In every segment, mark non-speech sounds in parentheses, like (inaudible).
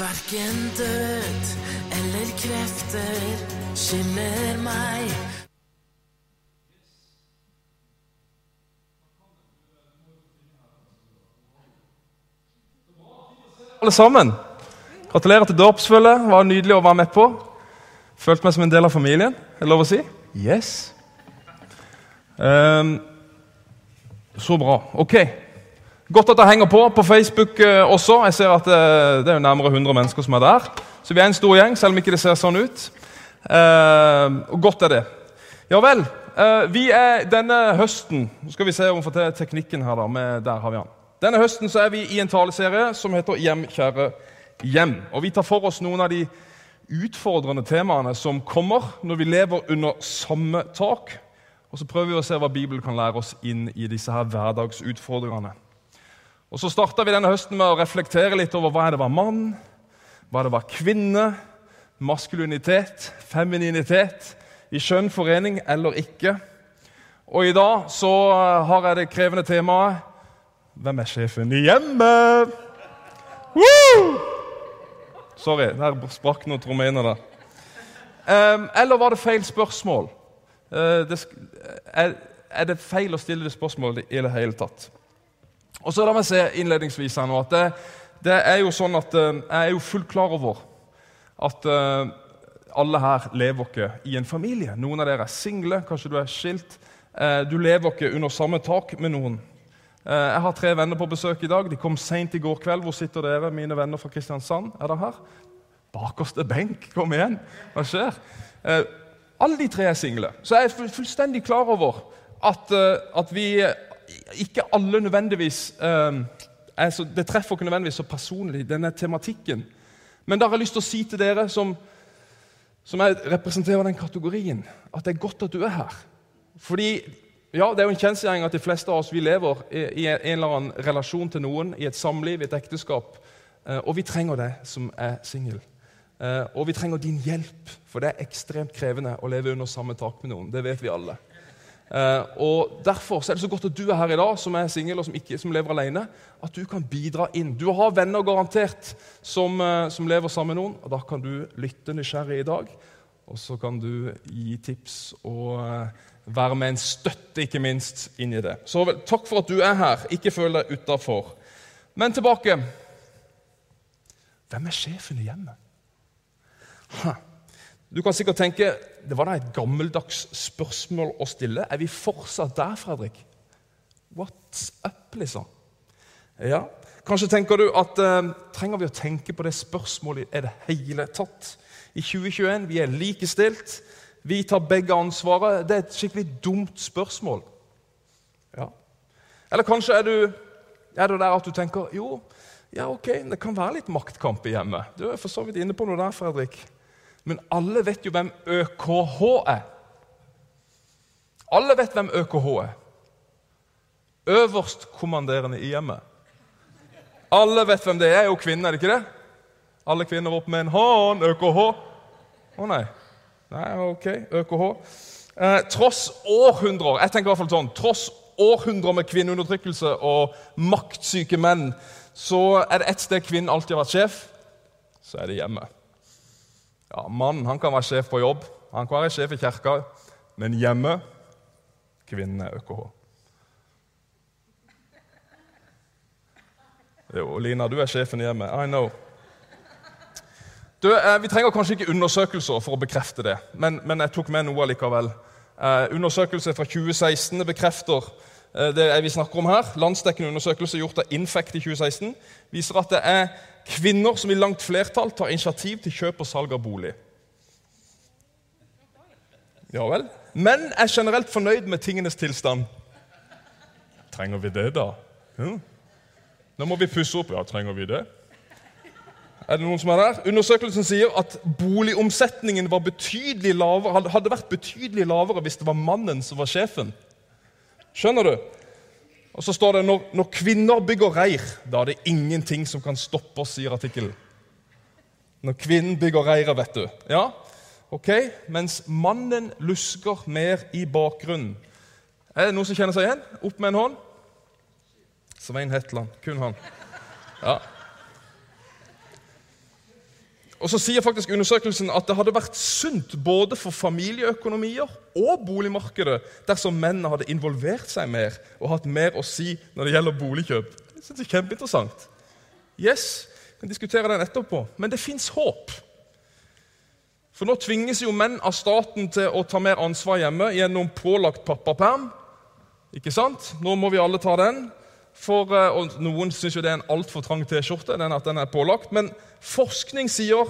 Verken død eller krefter skiller meg alle sammen. Gratulerer til dåpsfølget. Det var nydelig å være med på. Følte meg som en del av familien. Er det lov å si? Yes. Um, så bra. Ok. Godt at det henger på på Facebook eh, også. Jeg ser at eh, Det er nærmere 100 mennesker som er der. Så vi er en stor gjeng, selv om ikke det ser sånn ut. Ehm, og godt er det. Ja vel. eh, vi er denne høsten Nå skal vi se om vi får til teknikken her. da, med, Der har vi han. Denne høsten så er vi i en taleserie som heter 'Hjem, kjære hjem'. Og Vi tar for oss noen av de utfordrende temaene som kommer når vi lever under samme tak. Og så prøver vi å se hva Bibelen kan lære oss inn i disse her hverdagsutfordringene. Og Så starta vi denne høsten med å reflektere litt over hva det var mann, hva det var kvinne, maskulinitet, femininitet, i skjønn forening eller ikke. Og i dag så har jeg det krevende temaet hvem er sjefen i hjemmet? Woo! Sorry, der sprakk noen trommehinner der. Um, eller var det feil spørsmål? Uh, det, er, er, det feil å stille det spørsmålet i det hele tatt? Og så La meg se innledningsvis her nå at det, det er jo sånn at uh, jeg er jo fullt klar over at uh, alle her lever ikke i en familie. Noen av dere er single, kanskje du er skilt. du lever ikke under samme tak med noen. Jeg har tre venner på besøk i dag. De kom seint i går kveld. Hvor sitter dere, mine venner fra Kristiansand? Er dere her? Bakerste benk. Kom igjen. Hva skjer? Alle de tre er single. Så jeg er fullstendig klar over at, at vi ikke alle nødvendigvis så, Det treffer ikke nødvendigvis så personlig, denne tematikken. Men da har jeg lyst til å si til dere som, som representerer den kategorien, at det er godt at du er her. Fordi ja, Det er jo en kjensgjerning at de fleste av oss vi lever i en eller annen relasjon til noen, i et samliv, i et ekteskap. Og vi trenger det som er singel. Og vi trenger din hjelp, for det er ekstremt krevende å leve under samme tak med noen. Det vet vi alle. Og Derfor er det så godt at du er her i dag, som er singel og som, ikke, som lever alene. At du kan bidra inn. Du har venner garantert som, som lever sammen med noen. og Da kan du lytte nysgjerrig i dag, og så kan du gi tips og være med en støtte, ikke minst, inn i det. Så takk for at du er her. Ikke føl deg utafor. Men tilbake. Hvem er sjefen i hjemmet? Ha. Du kan sikkert tenke det var da et gammeldags spørsmål å stille. Er vi fortsatt der, Fredrik? What's up, liksom? Ja, Kanskje tenker du at eh, trenger vi å tenke på det spørsmålet i det hele tatt? I 2021 vi er likestilt. Vi tar begge ansvaret. Det er et skikkelig dumt spørsmål. Ja. Eller kanskje er du, er du der at du tenker jo, ja, ok, det kan være litt maktkamp i hjemmet. Du er for så vidt inne på noe der, Fredrik. Men alle vet jo hvem ØKH er. Alle vet hvem ØKH er. Øverstkommanderende i hjemmet. Alle vet hvem det er. er jo kvinner, er det ikke det? Alle kvinner opp med en hånd. ØKH. Å nei. Nei, ok, ØKH. Eh, tross århundrer jeg tenker i hvert fall sånn, tross århundrer med kvinneundertrykkelse og maktsyke menn, så er det ett sted kvinnen alltid har vært sjef, så er det hjemme. Ja, Mannen han kan være sjef på jobb, han kan være sjef i kirka, men hjemme kvinnen er ØKH. Jo, Lina, du er sjefen i hjemmet. I know. Du, eh, vi trenger kanskje ikke undersøkelser for å bekrefte det, men, men jeg tok med noe likevel. Eh, undersøkelse fra 2016 bekrefter eh, det vi snakker om her. Landsdekkende undersøkelse gjort av Infect i 2016 viser at det er kvinner som i langt flertall tar initiativ til kjøp og salg av bolig. Ja vel. Menn er generelt fornøyd med tingenes tilstand. Trenger vi det, da? Hm? Nå må vi pusse opp. Ja, trenger vi det? Er det noen som er der? Undersøkelsen sier at boligomsetningen lavere, hadde vært betydelig lavere hvis det var mannen som var sjefen. Skjønner du? Og så står det når, når kvinner bygger reir, da er det ingenting som kan stoppe oss, sier artikkelen. Når kvinnen bygger reiret, vet du. Ja, ok? Mens mannen lusker mer i bakgrunnen. Er det noen som kjenner seg igjen? Opp med en hånd. Svein Hetland. Kun han. Ja. Og så sier faktisk undersøkelsen at det hadde vært sunt både for familieøkonomier og boligmarkedet dersom mennene hadde involvert seg mer og hatt mer å si når det gjelder boligkjøp. Jeg synes det er kjempeinteressant. Yes, vi kan diskutere den etterpå. Men det fins håp. For nå tvinges jo menn av staten til å ta mer ansvar hjemme gjennom pålagt pappaperm. Ikke sant? Nå må vi alle ta den. For, eh, og Noen syns det er en altfor trang T-skjorte. den at den er pålagt, Men forskning sier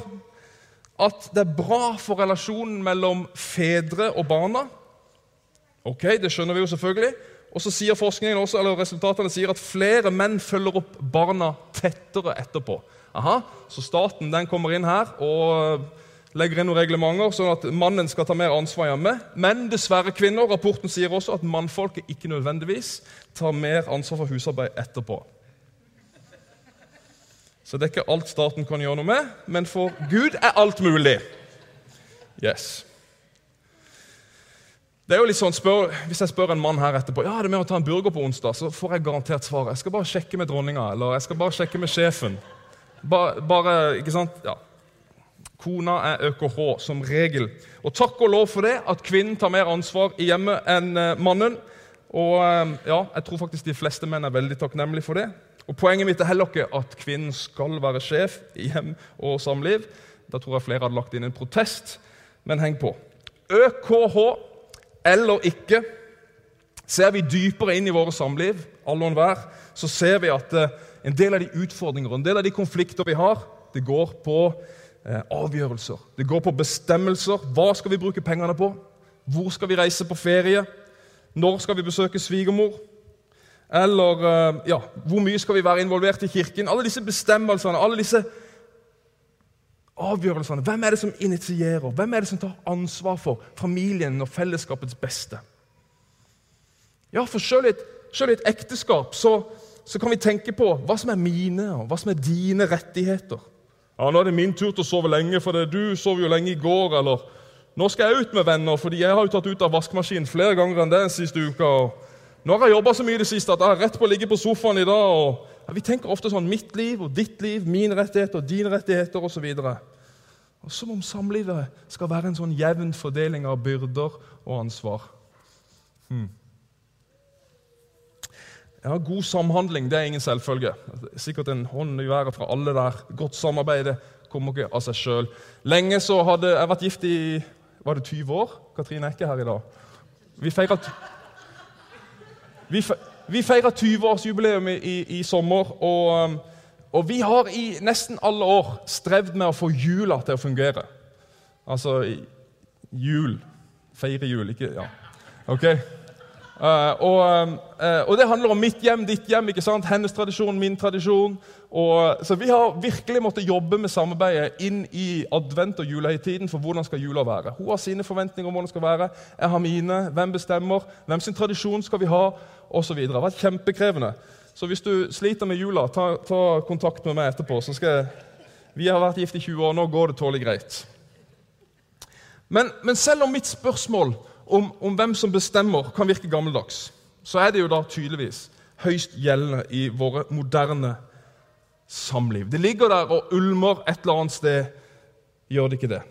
at det er bra for relasjonen mellom fedre og barna. Ok, Det skjønner vi jo selvfølgelig. Og så sier forskningen også, eller Resultatene sier at flere menn følger opp barna tettere etterpå. Aha, Så staten den kommer inn her og legger inn noen reglementer, sånn at mannen skal ta mer ansvar hjemme. Men dessverre kvinner. Rapporten sier også at mannfolket ikke nødvendigvis tar mer ansvar for husarbeid etterpå. Så det er ikke alt staten kan gjøre noe med, men for Gud er alt mulig. Yes. Det er jo litt sånn, spør, Hvis jeg spør en mann her etterpå ja, det er med å ta en burger på onsdag, så får jeg garantert svaret. Jeg skal bare sjekke med dronninga eller jeg skal bare sjekke med sjefen. Ba, bare, ikke sant? Ja. Kona er ØKH som regel. Og takk og lov for det, at kvinnen tar mer ansvar i hjemmet enn eh, mannen. Og eh, ja, jeg tror faktisk de fleste menn er veldig takknemlige for det. Og Poenget mitt er heller ikke at kvinnen skal være sjef i hjem og samliv. Da tror jeg flere hadde lagt inn en protest, men heng på. ØKH eller ikke, ser vi dypere inn i våre samliv, alle og enhver, så ser vi at eh, en del av de utfordringer og en del av de konflikter vi har, det går på avgjørelser. Det går på bestemmelser. Hva skal vi bruke pengene på? Hvor skal vi reise på ferie? Når skal vi besøke svigermor? Eller eh, ja, hvor mye skal vi være involvert i kirken? Alle disse bestemmelsene, alle disse avgjørelsene. Hvem er det som initierer? Hvem er det som tar ansvar for familien og fellesskapets beste? Ja, for selv i et, et ekteskap så, så kan vi tenke på hva som er mine og hva som er dine rettigheter. Ja, 'Nå er det min tur til å sove lenge, for det, du sov jo lenge i går.' Eller 'Nå skal jeg ut med venner, fordi jeg har jo tatt ut av vaskemaskinen flere ganger enn det den siste uka.' Og, 'Nå har jeg jobba så mye i det siste at jeg har rett på å ligge på sofaen i dag.' Og, ja, vi tenker ofte sånn 'mitt liv og ditt liv, mine rettigheter og dine rettigheter' osv. Som om samlivet skal være en sånn jevn fordeling av byrder og ansvar. Hmm. Ja, God samhandling det er ingen selvfølge. Sikkert en hånd i været fra alle der. Godt samarbeid det kommer ikke av seg sjøl. Lenge så hadde jeg vært gift i var det 20 år. Katrine er ikke her i dag. Vi vi 20-årsjubileum i, i, i, sommer. Og, um, og, vi har i nesten alle år strevd med å få jula til å fungere. Altså jul. Feire jul, ikke Ja. Ok? Uh, og, uh, og, det handler om mitt hjem, ditt hjem, ikke sant? hennes tradisjon, min tradisjon. Og, så vi har virkelig måttet jobbe med samarbeidet inn i advent- og julehøytiden for hvordan skal jula være. Hun har sine forventninger om hvordan det skal være. Jeg har mine. Hvem bestemmer? Hvem sin tradisjon skal vi ha? Og videre. Det har vært kjempekrevende. Så hvis du sliter med jula, ta, ta kontakt med meg etterpå. så skal jeg... Vi har vært gift i 20 år, nå går det tålelig greit. Men, men selv om mitt spørsmål om, om, hvem som bestemmer, kan virke gammeldags, så er det jo da tydeligvis høyst gjeldende i våre moderne samliv. Det ligger der og ulmer et eller annet sted. Gjør det ikke det?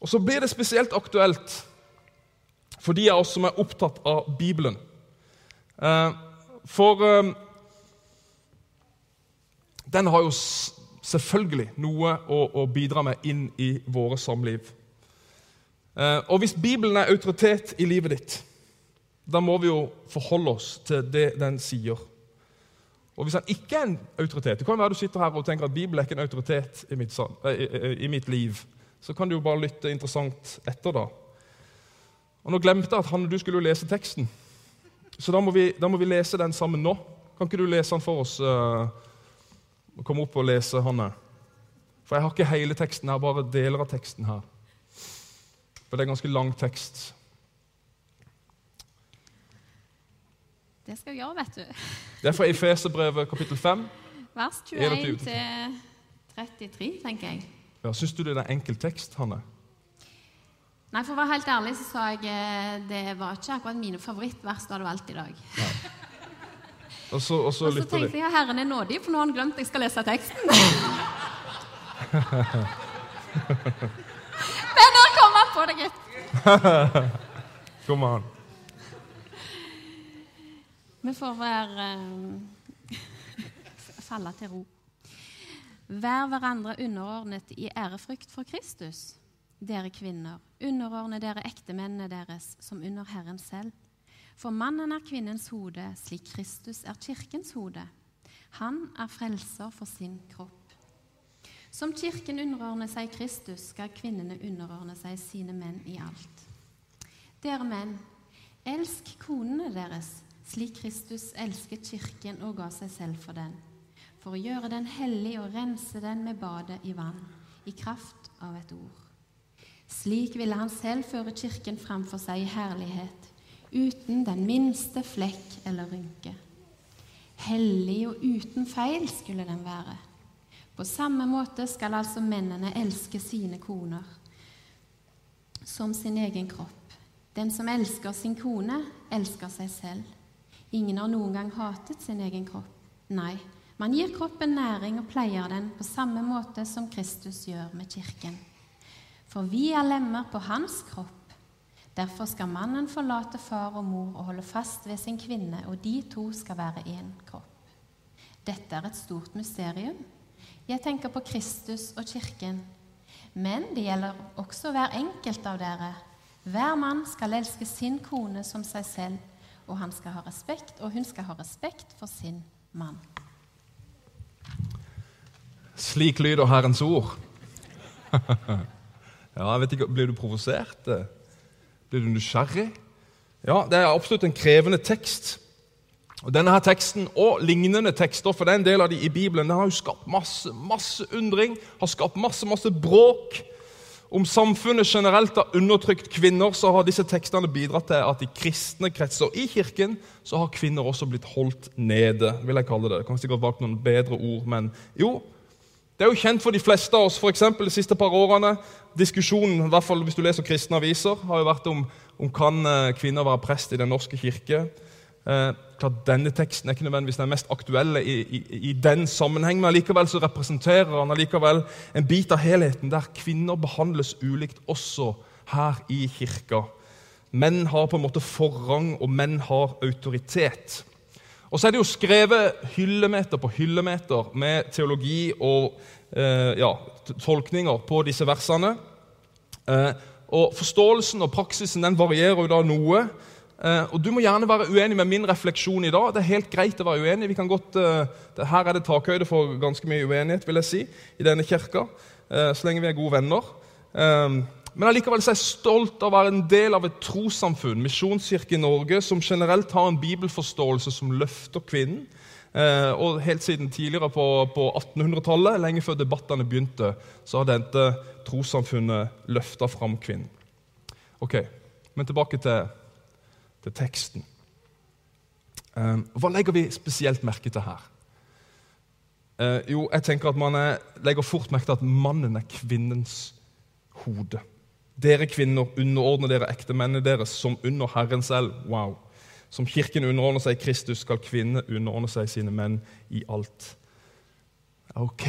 Og Så blir det spesielt aktuelt for de av oss som er opptatt av Bibelen. Eh, for eh, den har jo selvfølgelig noe å, å bidra med inn i våre samliv. Eh, og hvis Bibelen er autoritet i livet ditt, da må vi jo forholde oss til det den sier. Og hvis han ikke er en autoritet Det kan være du sitter her og tenker at Bibelen er ikke en autoritet i mitt, i mitt liv. Så kan du jo bare lytte interessant etter, da. Og Nå glemte jeg at han og du skulle jo lese teksten, så da må, vi, da må, vi, lese den sammen nå. Kan ikke du lese den for oss? Komme opp og lese, Hanne? For jeg har ikke hele teksten her, bare deler av teksten her. For det er en ganske lang tekst. Det skal vi gjøre, vet du. Det er fra Efeserbrevet kapittel 5. Vers 21 til 33, tenker jeg. Ja, Syns du det er en enkel tekst, Hanne? Nei, For å være helt ærlig så sa jeg eh, det var ikke akkurat mine favorittvers du hadde valgt i dag. Ja. Og så, og så tenkte jeg at Herren er nådig, for nå har han glemt at jeg skal lese teksten. (laughs) Men der kom han på deg, gutt. (laughs) Kom an. Vi får være eh, (laughs) falle til ro. Vær hverandre underordnet i ærefrykt for Kristus. Dere kvinner, underordne dere ektemennene deres som under Herren selv. For mannen er kvinnens hode, slik Kristus er kirkens hode. Han er frelser for sin kropp. Som kirken underordner seg Kristus, skal kvinnene underordne seg sine menn i alt. Dere menn, elsk konene deres, slik Kristus elsket kirken og ga seg selv for den, for å gjøre den hellig og rense den med badet i vann, i kraft av et ord. Slik ville han selv føre kirken framfor seg i herlighet, uten den minste flekk eller rynke. Hellig og uten feil skulle den være. På samme måte skal altså mennene elske sine koner som sin egen kropp. Den som elsker sin kone, elsker seg selv. Ingen har noen gang hatet sin egen kropp. Nei, man gir kroppen næring og pleier den på samme måte som Kristus gjør med kirken. For vi er lemmer på hans kropp. Derfor skal mannen forlate far og mor og holde fast ved sin kvinne, og de to skal være én kropp. Dette er et stort mysterium. Jeg tenker på Kristus og kirken. Men det gjelder også hver enkelt av dere. Hver mann skal elske sin kone som seg selv, og han skal ha respekt, og hun skal ha respekt for sin mann. Slik lyder Herrens ord. (laughs) ja, jeg vet ikke, Blir du provosert? Blir du nysgjerrig? Ja, Det er absolutt en krevende tekst. Og Denne her teksten og lignende tekster for den del av de i Bibelen, den har jo skapt masse masse undring, har skapt masse masse bråk. Om samfunnet generelt har undertrykt kvinner, så har disse tekstene bidratt til at i kristne kretser i kirken så har kvinner også blitt holdt nede. vil jeg kalle Det Det kan sikkert valgt noen bedre ord, men jo, det er jo kjent for de fleste av oss, f.eks. de siste par årene. Diskusjonen, i hvert fall hvis du leser kristne aviser, har jo vært om, om kan eh, kvinner være prest i Den norske kirke. Eh, klart Denne teksten er ikke nødvendigvis den mest aktuelle i, i, i den sammenheng, men allikevel så representerer han allikevel en bit av helheten der kvinner behandles ulikt også her i kirka. Menn har på en måte forrang, og menn har autoritet. Og så er det jo skrevet hyllemeter på hyllemeter med teologi og eh, ja, tolkninger på disse versene. Eh, og Forståelsen og praksisen den varierer jo da noe. Uh, og Du må gjerne være uenig med min refleksjon i dag. Det er helt greit å være uenig. Vi kan godt, uh, det, her er det takhøyde for ganske mye uenighet vil jeg si, i denne kirka, uh, så lenge vi er gode venner. men allikevel er jeg stolt av å være en del av et trossamfunn, Misjonskirke i Norge, som generelt har en bibelforståelse som løfter kvinnen. og Helt siden tidligere på, på 1800-tallet, lenge før debattene begynte, så har dette trossamfunnet løfta fram kvinnen. Ok, Men tilbake til til teksten. Ehm, hva legger vi spesielt merke til her? Eh, jo, jeg tenker at Man er, legger fort merke til at mannen er kvinnens hode. Dere kvinner underordner dere ektemennene deres som under Herren selv. Wow. Som Kirken underordner seg Kristus, skal kvinner underordne seg sine menn i alt. Ok,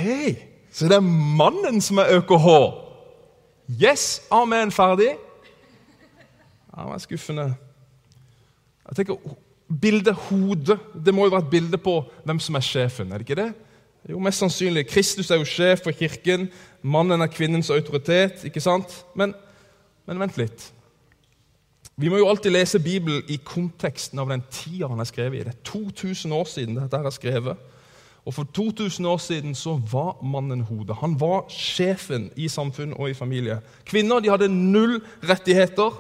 så det er mannen som er ØKH. Yes, amen, ferdig. Ja, det var skuffende. Jeg tenker, Bildet hode det må jo være et bilde på hvem som er sjefen. er det ikke det? Jo, mest sannsynlig. Kristus er jo sjef for kirken. Mannen er kvinnens autoritet. ikke sant? Men, men vent litt. Vi må jo alltid lese Bibelen i konteksten av den tida han er skrevet i. Det er 2000 år siden dette er skrevet. Og For 2000 år siden så var mannen hodet. Han var sjefen i samfunn og i familie. Kvinner de hadde null rettigheter.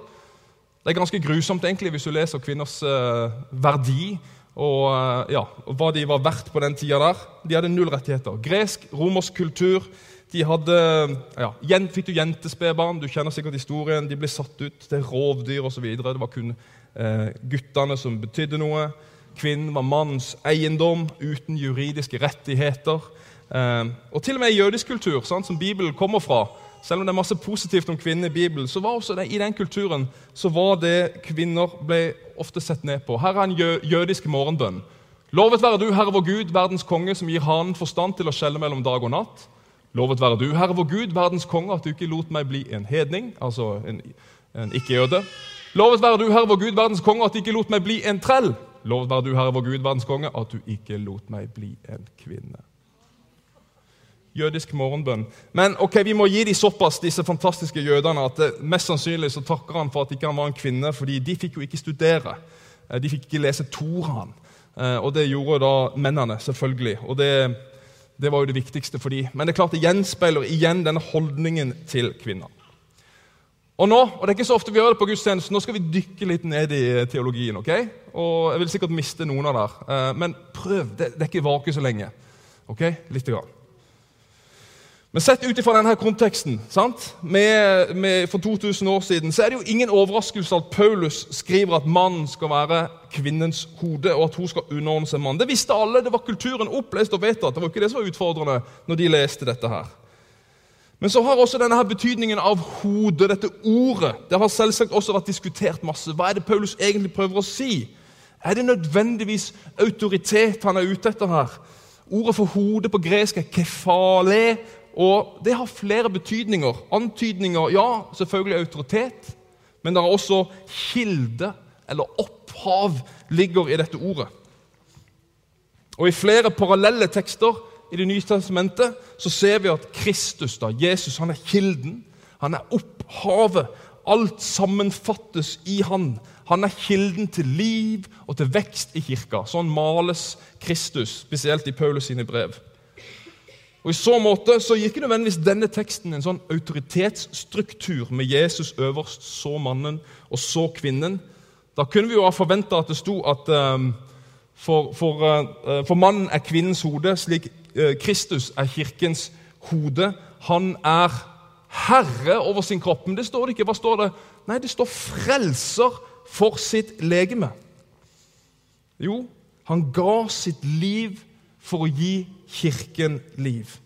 Det er ganske grusomt egentlig hvis du leser kvinners uh, verdi og, uh, ja, hva de var verdt på den tida der. De hadde null rettigheter. Gresk, romersk kultur. De hadde, ja, Fikk du jentespedbarn, du kjenner sikkert historien, de ble satt ut til rovdyr osv. Det var kun uh, guttene som betydde noe. Kvinnen var mannens eiendom uten juridiske rettigheter. og til og med i jødisk kultur, sant, som Bibelen kommer fra, selv om det er masse positivt om kvinner i Bibelen, så var også det, i den kulturen så var det kvinner ble ofte sett ned på. Her er en jø jødisk morgenbønn. Lovet være du, Herre vår Gud, verdens konge, som gir hanen forstand til å skjelle mellom dag og natt. Lovet være du, Herre vår Gud, verdens konge, at du ikke lot meg bli en hedning, altså en, en ikke-jøde. Lovet være du, Herre vår Gud, verdens konge, at du ikke lot meg bli en trell. Lovet være du, Herre vår Gud, verdens konge, at du ikke lot meg bli en kvinne. Jødisk morgenbønn. Men ok, vi må gi dem såpass, disse fantastiske jødene, at det, mest sannsynlig så takker han for at ikke han var en kvinne, fordi de fikk jo ikke studere. Eh, De fikk ikke lese Toraen. Eh, Og det gjorde da mennene, selvfølgelig. Og det, det var jo det viktigste for dem. Men det er klart det gjenspeiler igjen denne holdningen til kvinner. Og nå og det er ikke så ofte vi gjør det på gudstjenesten, nå skal vi dykke litt ned i teologien. ok? Og Jeg vil sikkert miste noen av dere, eh, men prøv. Det, det er ikke vake så lenge. ok? Litt grann. Men sett ut ifra denne konteksten? Med, med, for 2000 år siden, så er det jo ingen overraskelse at Paulus skriver at mannen skal være kvinnens hode, og at hun skal underordne seg mannen. Det visste alle. Det var kulturen opplest og vedtatt. Det var ikke det som var utfordrende når de leste dette her. Men så har også denne her betydningen av hodet, dette ordet, det har selvsagt også vært diskutert masse. Hva er det Paulus egentlig prøver å si? Er det nødvendigvis autoritet han er ute etter her? Ordet for hode på gresk er kefale, og det har flere betydninger. Antydninger, ja, selvfølgelig autoritet, men det er også kilde, eller opphav, ligger i dette ordet. Og I flere parallelle tekster i Det nye testamentet så ser vi at Kristus, da, Jesus, han er kilden. Han er opphavet. Alt sammenfattes i han. Han er kilden til liv og til vekst i kirka. Sånn males Kristus, spesielt i Paulus sine brev. Og I så måte så gir ikke nødvendigvis denne teksten en sånn autoritetsstruktur med Jesus øverst, så mannen og så kvinnen. Da kunne vi jo ha forventa at det sto at um, for, for, uh, for, mannen er kvinnens hode, slik uh, Kristus er kirkens hode. Han er herre over sin kropp. Men det står det ikke. Hva står det? Nei, det står frelser for sitt legeme. Jo, han ga sitt liv for å gi kirken liv.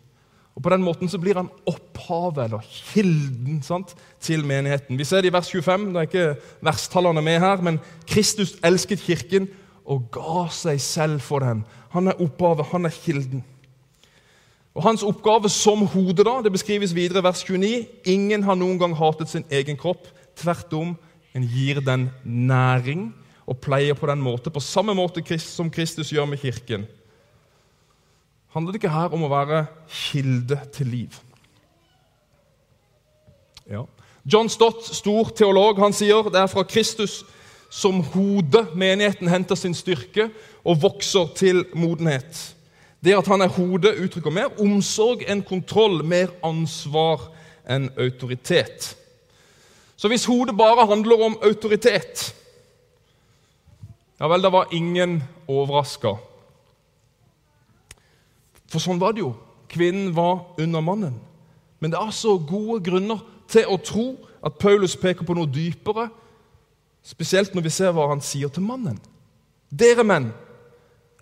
Og På den måten så blir han opphavet, eller kilden, sant, til menigheten. Vi ser det i vers 25. Det er ikke verstallene med her, men Kristus elsket kirken og ga seg selv for den. Han er opphavet, han er kilden. Og Hans oppgave som hode da, det beskrives videre i vers 29. Ingen har noen gang hatet sin egen kropp. Tvert om, en gir den næring og pleier på den måte, på samme måte som Kristus gjør med kirken handler det ikke her om å være kilde til liv. Ja. John Stott, stor teolog, han sier det er fra Kristus som hode menigheten henter sin styrke og vokser til modenhet. Det at han er hode, uttrykker mer omsorg enn kontroll, mer ansvar enn autoritet. Så hvis hodet bare handler om autoritet, ja vel, da var ingen overraska for sånn var det jo. Kvinnen var under mannen. Men det er altså gode grunner til å tro at Paulus peker på noe dypere, spesielt når vi ser hva han sier til mannen. Dere menn,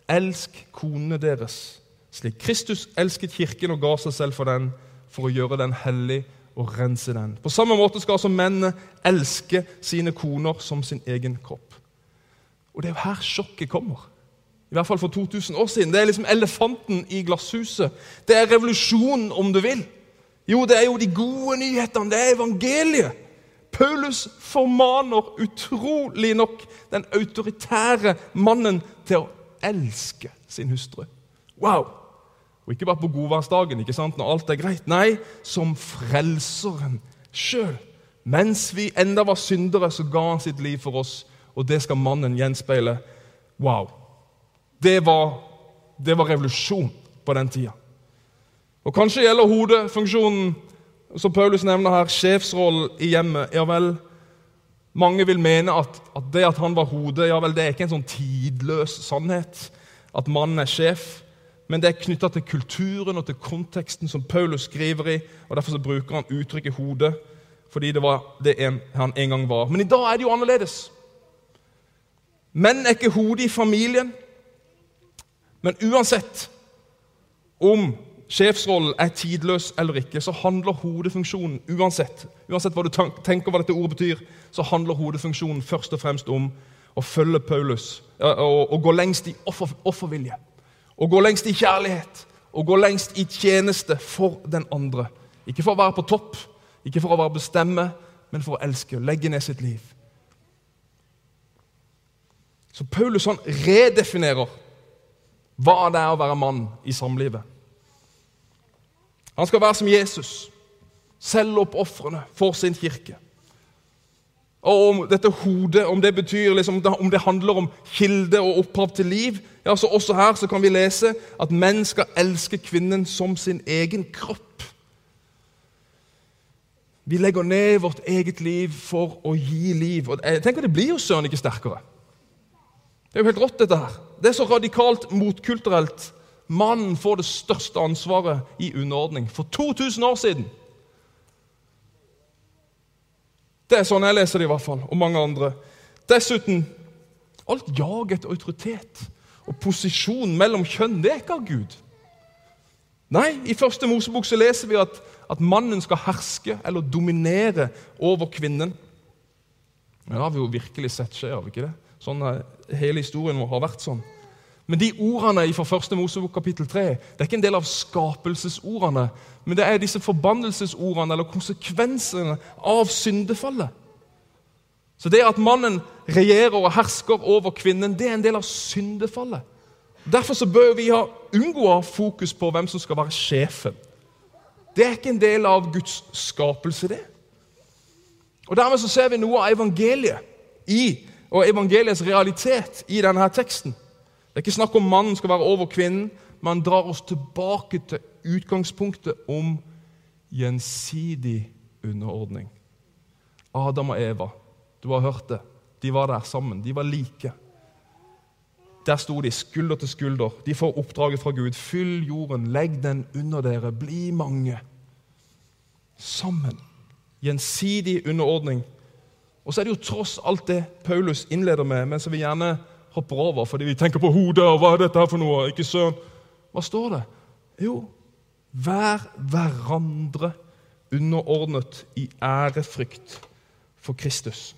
elsk konene deres, slik Kristus elsket kirken og ga seg selv for den, for å gjøre den hellig og rense den. På samme måte skal altså mennene elske sine koner som sin egen kropp. Og det er jo her sjokket kommer. I hvert fall for 2000 år siden. Det er liksom elefanten i glasshuset. Det er revolusjonen, om du vil. Jo, det er jo de gode nyhetene. Det er evangeliet. Paulus formaner utrolig nok den autoritære mannen til å elske sin hustru. Wow! Og ikke bare på godværsdagen, ikke sant, når alt er greit. Nei, som frelseren sjøl. Mens vi enda var syndere, så ga han sitt liv for oss, og det skal mannen gjenspeile. Wow! Det var, det var revolusjon på den tida. Og Kanskje gjelder hodefunksjonen, som Paulus nevner her, sjefsrollen i hjemmet. Ja vel, mange vil mene at, at, det at han var hode, ja vel, det er ikke en sånn tidløs sannhet. At mannen er sjef. Men det er knytta til kulturen og til konteksten som Paulus skriver i. og Derfor så bruker han uttrykket 'hode', fordi det var det en, han en gang var. Men i dag er det jo annerledes. Menn er ikke hodet i familien. Men uansett om sjefsrollen er tidløs eller ikke, så handler hodefunksjonen uansett uansett hva du tenker hva dette ordet betyr, så handler hodefunksjonen først og fremst om å følge Paulus og, gå lengst i offer, offervilje. Og gå lengst i kjærlighet og gå lengst i tjeneste for den andre. Ikke for å være på topp, ikke for å være bestemme, men for å elske og legge ned sitt liv. Så Paulus han redefinerer hva det er å være mann i samlivet. Han skal være som Jesus, selvoppofrende for sin kirke. Og om dette hodet, om det betyr liksom, om det handler om kilde og opphav til liv ja, så Også her så kan vi lese at menn skal elske kvinnen som sin egen kropp. Vi legger ned vårt eget liv for å gi liv. Og jeg tenker Det blir jo søren ikke sterkere. Det er jo helt rått, dette her. Det er så radikalt motkulturelt. Mannen får det største ansvaret i underordning. For 2000 år siden Det er sånn jeg leser det, i hvert fall, og mange andre. Dessuten alt jag etter autoritet og posisjon mellom kjønn, det er ikke av Gud. Nei, i første Mosebok så leser vi at, at mannen skal herske eller dominere over kvinnen. Men det har vi jo virkelig sett skje, har vi ikke det? Sånn, hele historien vår har vært sånn. Men de ordene fra første Mosebok kapittel 3 det er ikke en del av skapelsesordene, men det er disse forbannelsesordene eller konsekvensene av syndefallet. Så det at mannen regjerer og hersker over kvinnen, det er en del av syndefallet. Derfor så bør vi ha, unngå å ha fokus på hvem som skal være sjefen. Det er ikke en del av Guds skapelse, det. Og Dermed så ser vi noe av evangeliet i, og evangeliets realitet i denne teksten. Det er ikke snakk om mannen skal være over kvinnen. Man drar oss tilbake til utgangspunktet om gjensidig underordning. Adam og Eva, du har hørt det. De var der sammen. De var like. Der sto de skulder til skulder. De får oppdraget fra Gud. Fyll jorden, legg den under dere, bli mange. Sammen. Gjensidig underordning. Og så er det jo tross alt det Paulus innleder med, men som vi gjerne hopper over fordi vi tenker på hodet. og hva er dette her for noe? Ikke søren. Hva står det? Jo, vær hverandre underordnet i ærefrykt for Kristus.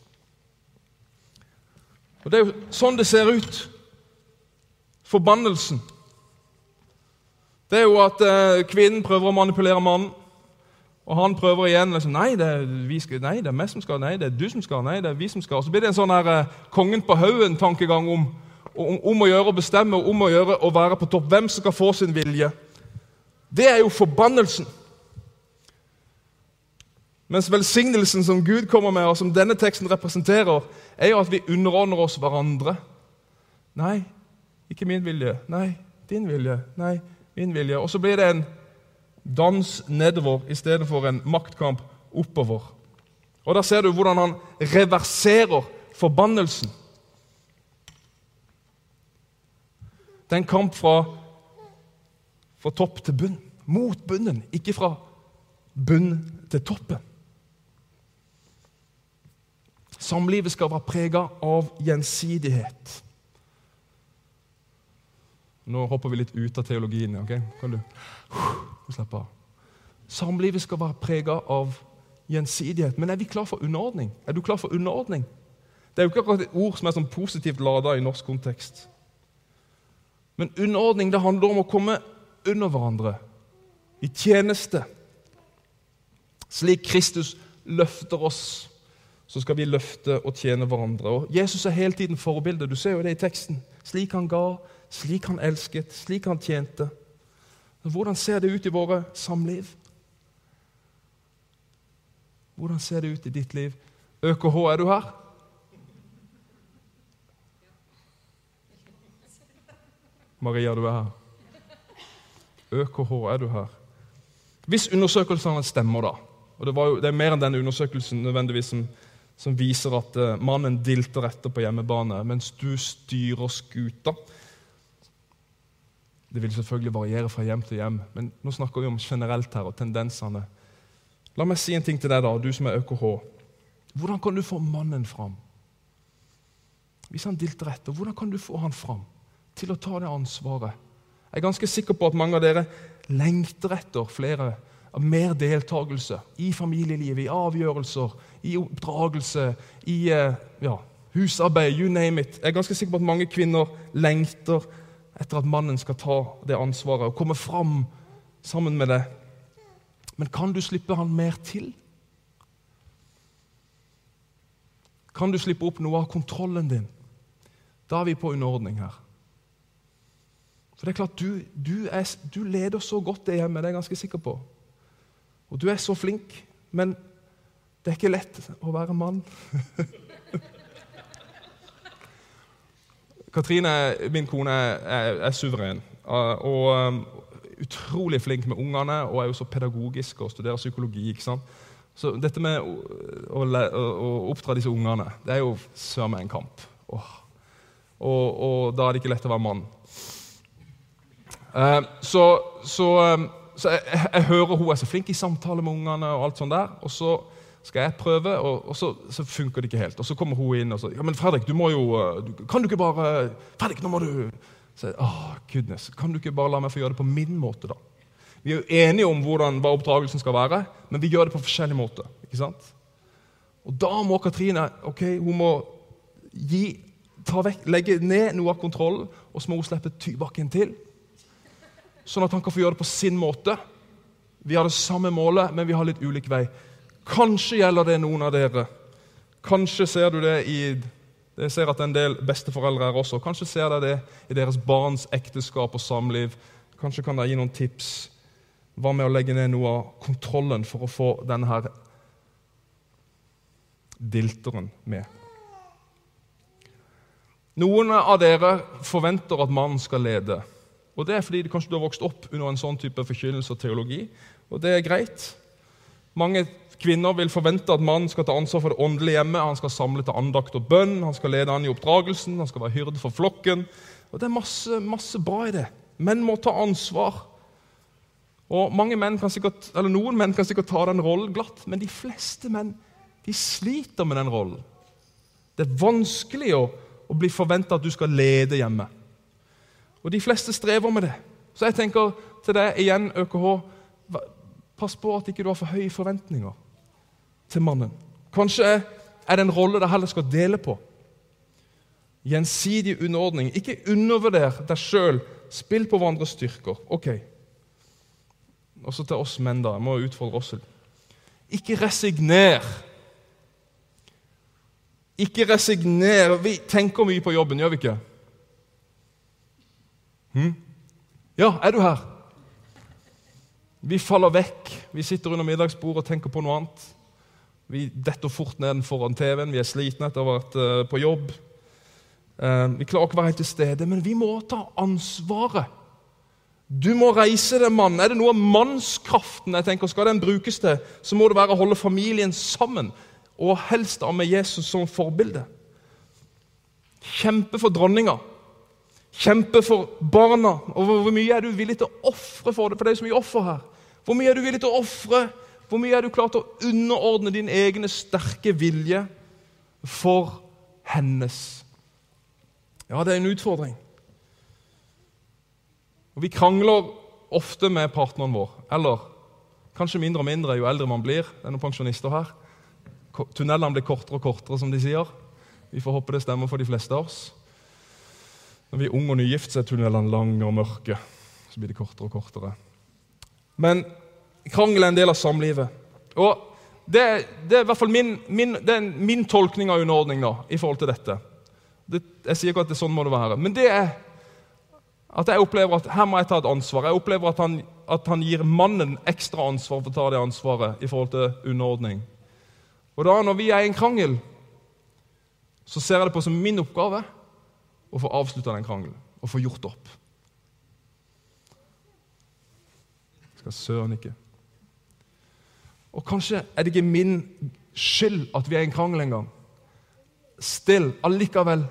Og Det er jo sånn det ser ut. Forbannelsen. Det er jo at eh, kvinnen prøver å manipulere mannen. Og han prøver igjen. Liksom, nei, det skal, nei, det er vi som skal. Nei, det er du som skal. Nei, det er vi som skal. Så blir det en sånn her, eh, kongen på haugen-tankegang om, om, om, å gjøre å bestemme og om å gjøre å være på topp. Hvem som skal få sin vilje. Det er jo forbannelsen. Mens velsignelsen som Gud kommer med, og som denne teksten representerer, er jo at vi underordner oss hverandre. Nei, ikke min vilje. Nei, din vilje. Nei, min vilje. Og så blir det en dans nedover istedenfor en maktkamp oppover. Og Der ser du hvordan han reverserer forbannelsen. Det er en kamp fra, fra topp til bunn. Mot bunnen, ikke fra bunn til toppen. Samlivet skal være prega av gjensidighet. Nå hopper vi litt ut av teologien. ok? Kan du slappe av? Samlivet skal være prega av gjensidighet. Men er vi klar for underordning? Er du klar for underordning? Det er jo ikke akkurat et ord som er sånn positivt lada i norsk kontekst. Men underordning det handler om å komme under hverandre, i tjeneste. Slik Kristus løfter oss, så skal vi løfte og tjene hverandre. Og Jesus er hele tiden forbildet. Du ser jo det i teksten. Slik han ga, slik han elsket, slik han tjente. Hvordan ser det ut i våre samliv? Hvordan ser det ut i ditt liv? ØKH, er du her? Maria, du er her. ØKH, er du her? Hvis undersøkelsene stemmer, da og Det, jo, det er mer enn den undersøkelsen nødvendigvis som, som viser at uh, mannen dilter etter på hjemmebane mens du styrer skuta. Det vil selvfølgelig variere fra hjem til hjem, men nå snakker vi om generelt her og tendensene. La meg si en ting til deg, da, du som er ØKH. Hvordan kan du få mannen fram? Hvis han dilter etter, hvordan kan du få han fram til å ta det ansvaret? Jeg er ganske sikker på at mange av dere lengter etter flere av mer deltakelse i familielivet, i avgjørelser, i oppdragelse, i eh, ja, husarbeid, you name it. Jeg er ganske sikker på at mange kvinner lengter etter at mannen skal ta det ansvaret og komme fram sammen med deg. Men kan du slippe han mer til? Kan du slippe opp noe av kontrollen din? Da er vi på underordning her. For det er klart, Du, du, er, du leder så godt det hjemmet, det er jeg ganske sikker på. Og du er så flink, men det er ikke lett å være mann. (laughs) Katrine, min kone, er, er suveren. Og um, utrolig flink med ungene og er jo så pedagogisk og studerer psykologi. ikke sant? Så dette med å, å, å oppdra disse ungene, det er jo søren meg en kamp. Åh. Og, og, da er det ikke lett å være mann. Uh, så, så, um, så jeg, jeg, hører hun er så flink i samtale med ungene, og alt sånt der, og så skal jeg prøve, og, og så, så, funker det ikke helt. Og så kommer hun inn og så ja, men Fredrik, du må jo, uh, du, kan du ikke bare Fredrik, nå må du så, oh, goodness, Kan du ikke bare la meg få gjøre det på min måte, da? Vi er jo enige om hvordan, hva oppdragelsen skal være, men vi gjør det på forskjellig måte. ikke sant? Og da må Katrine ok, hun må gi, vekk, legge ned noe av kontrollen, og så må hun slippe Tybakken til. Sånn at han kan få gjøre det på sin måte. Vi har det samme målet, men vi har litt ulik vei. Kanskje gjelder det noen av dere. Kanskje ser du det i jeg ser at en del besteforeldre er også. Kanskje ser dere det i deres barns ekteskap og samliv. Kanskje kan dere gi noen tips hva med å legge ned noe av kontrollen for å få denne her dilteren med? Noen av dere forventer at mannen skal lede. Og Det er fordi kanskje du har vokst opp under en sånn type forkynnelse og teologi. Og det er greit. Mange kvinner vil forvente at mannen skal ta ansvar for det åndelige hjemmet. Han skal samle til andakt og bønn, han skal lede an i oppdragelsen, han skal være hyrde for flokken. Og Det er masse, masse bra i det. Menn må ta ansvar og menn sikkert, Noen menn kan sikkert ta den rollen glatt, men de fleste menn de sliter med den rollen. Det er vanskelig å, å bli forventa at du skal lede hjemme. Og de fleste strever med det. Så jeg tenker til deg igjen, ØKH, pass på at ikke du har for høye forventninger til mannen. Kanskje er det en rolle dere heller skal dele på. Gjensidig underordning. Ikke undervurder deg sjøl. Spill på hverandres styrker. Ok, også til oss menn, da. Jeg må utfordre oss. Ikke resigner. Ikke resigner. Vi tenker mye på jobben, gjør vi ikke? Hm? Ja, er du her? Vi faller vekk. Vi sitter under middagsbordet og tenker på noe annet. Vi detter fort ned foran TV-en. Vi er slitne etter å ha vært uh, på jobb. Uh, vi klarer ikke å være helt til stede, men vi må ta ansvaret du må reise deg, mann. Er det noe av mannskraften jeg tenker, skal den brukes til, så må det være å holde familien sammen, og helst av med Jesus som forbilde. Kjempe for dronninga. Kjempe for barna. Og hvor mye er du villig til å ofre for det? For det er så mye offer her. Hvor mye er du villig til å ofre? Hvor mye er du klar til å underordne din egne sterke vilje for hennes? Ja, det er en utfordring. Og Vi krangler ofte med partneren vår. Eller kanskje mindre og mindre jo eldre man blir. Det er noen pensjonister her. Tunnelene blir kortere og kortere, som de sier. Vi får håpe det stemmer for de fleste av oss. Når vi er unge og nygift, så er tunnelene lange og mørke. Så blir de kortere og kortere. Men krangel er en del av samlivet. Og det, det er i hvert fall min, min, min tolkning av underordning da, i forhold til dette. Det, jeg sier ikke at det er sånn må det være. Men det er at jeg opplever at her må jeg ta et ansvar. Jeg opplever at han, at han gir mannen ekstra ansvar for å ta det ansvaret i forhold til underordning. Og da når vi er i en krangel, så ser jeg det på som min oppgave å få avslutta den krangelen og få gjort opp. Jeg Skal søren ikke. Og kanskje er det ikke min skyld at vi er i en krangel en gang. Still, allikevel.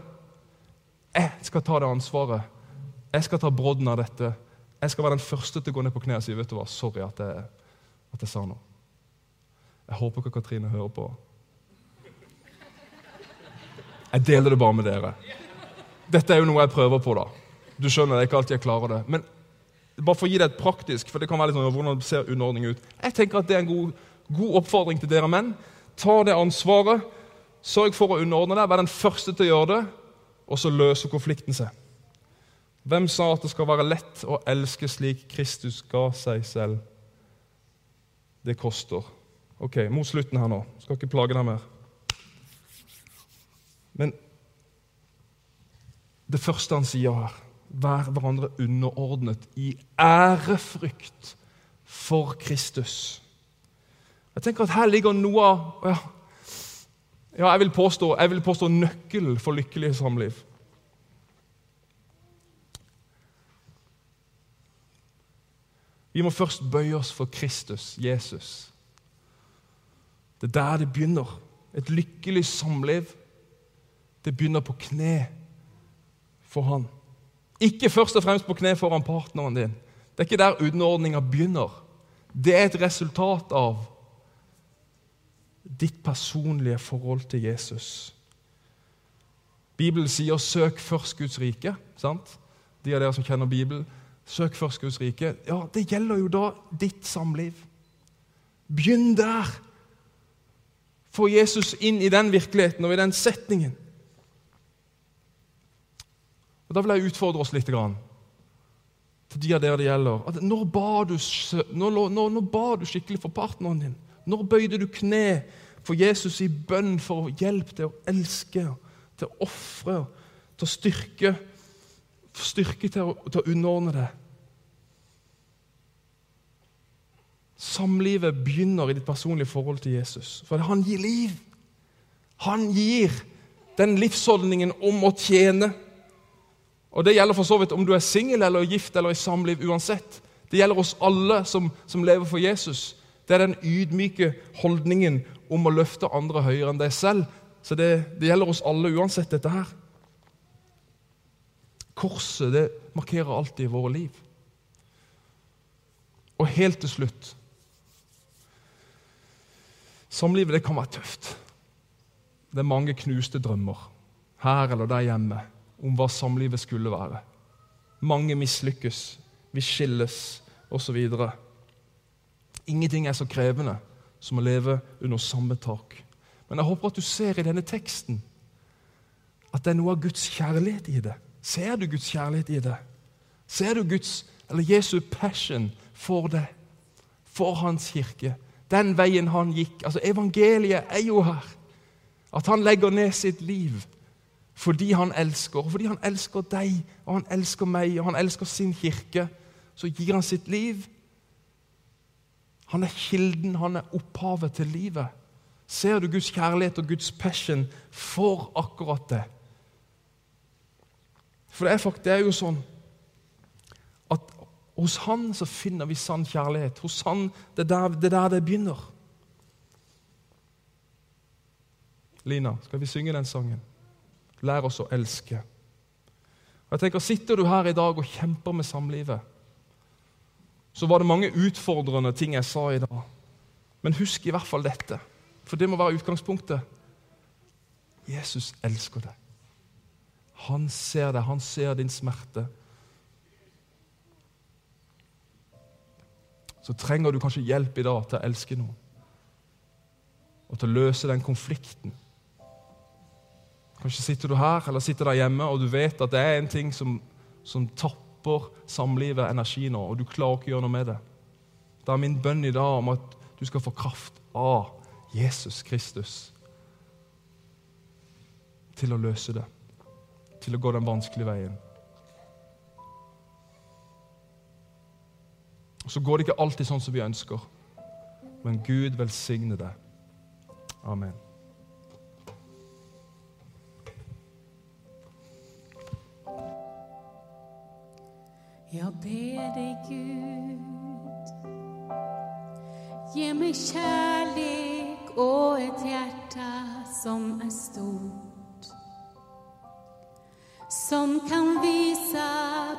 Jeg skal ta det ansvaret jeg skal ta brodden av dette. Jeg skal være den første til å gå ned på kne og si vet du hva, sorry at jeg, at jeg sa noe. Jeg håper ikke Katrine hører på. Jeg deler det bare med dere. Dette er jo noe jeg prøver på. da. Du skjønner, det er ikke alltid jeg klarer det. Men bare for å gi deg et praktisk, for det kan være litt sånn, hvordan ser underordning ut. Jeg tenker at Det er en god, god oppfordring til dere menn. Ta det ansvaret. Sørg for å underordne deg. Vær den første til å gjøre det, og så løser konflikten seg. Hvem sa at det skal være lett å elske slik Kristus ga seg selv? Det koster. Ok, Mot slutten her nå. Skal ikke plage deg mer. Men det første han sier her Vær hverandre underordnet i ærefrykt for Kristus. Jeg tenker at Her ligger noe av ja, ja, jeg, vil påstå, jeg påstå nøkkelen for lykkelig samliv. Vi må først bøye oss for Kristus, Jesus. Det er der det begynner. Et lykkelig samliv. Det begynner på kne for Han. Ikke først og fremst på kne foran partneren din. Det er ikke der underordninga begynner. Det er et resultat av ditt personlige forhold til Jesus. Bibelen sier 'søk først Guds rike'. sant? De av dere som kjenner Bibelen. Søk først Guds rike. Ja, Det gjelder jo da ditt samliv. Begynn der. Få Jesus inn i den virkeligheten og i den setningen. Og Da vil jeg utfordre oss litt. Grann, til de av dere det gjelder. At når, ba du, når, når, når ba du skikkelig for partneren din? Når bøyde du kne for Jesus i bønn for hjelp til å elske, til å ofre, til å styrke, styrke til å, til å underordne det? Samlivet begynner i ditt personlige forhold til Jesus. For han gir liv. Han gir den livsholdningen om å tjene. Og Det gjelder for så vidt om du er singel eller gift eller i samliv uansett. Det gjelder oss alle som, som lever for Jesus. Det er den ydmyke holdningen om å løfte andre høyere enn deg selv. Så det, det gjelder oss alle uansett, dette her. Korset det markerer alltid våre liv. Og helt til slutt Samlivet det kan være tøft. Det er mange knuste drømmer her eller der hjemme om hva samlivet skulle være. Mange mislykkes, vi skilles osv. Ingenting er så krevende som å leve under samme tak. Men jeg håper at du ser i denne teksten at det er noe av Guds kjærlighet i det. Ser du Guds kjærlighet i det? Ser du Guds, eller Jesu passion for det? For Hans kirke? Den veien han gikk. Altså Evangeliet er jo her. At han legger ned sitt liv fordi han elsker. Og fordi han elsker deg og han elsker meg og han elsker sin kirke, så gir han sitt liv han er kilden, han er opphavet til livet. Ser du Guds kjærlighet og Guds passion for akkurat det? For det er, faktisk, det er jo sånn at hos Han så finner vi sann kjærlighet. Hos Han, Det er der det, er der det begynner. Lina, skal vi synge den sangen? Lær oss å elske. Og jeg tenker, Sitter du her i dag og kjemper med samlivet? Så var det mange utfordrende ting jeg sa i dag. Men husk i hvert fall dette, for det må være utgangspunktet. Jesus elsker deg. Han ser deg, han ser din smerte. Så trenger du kanskje hjelp i dag til å elske noen. Og til å løse den konflikten. Kanskje sitter du her eller sitter der hjemme og du vet at det er en ting som, som tapper tapper samlivet energi nå, og du klarer ikke å gjøre noe med det. Det er min bønn i dag om at du skal få kraft av Jesus Kristus til å løse det, til å gå den vanskelige veien. Så går det ikke alltid sånn som vi ønsker, men Gud velsigne deg. Amen. Jeg ber deg, Gud, gi meg kjærlighet og et hjerte som er stort, som kan vise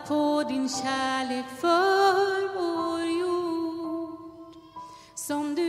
på din kjærlighet for vår jord, som du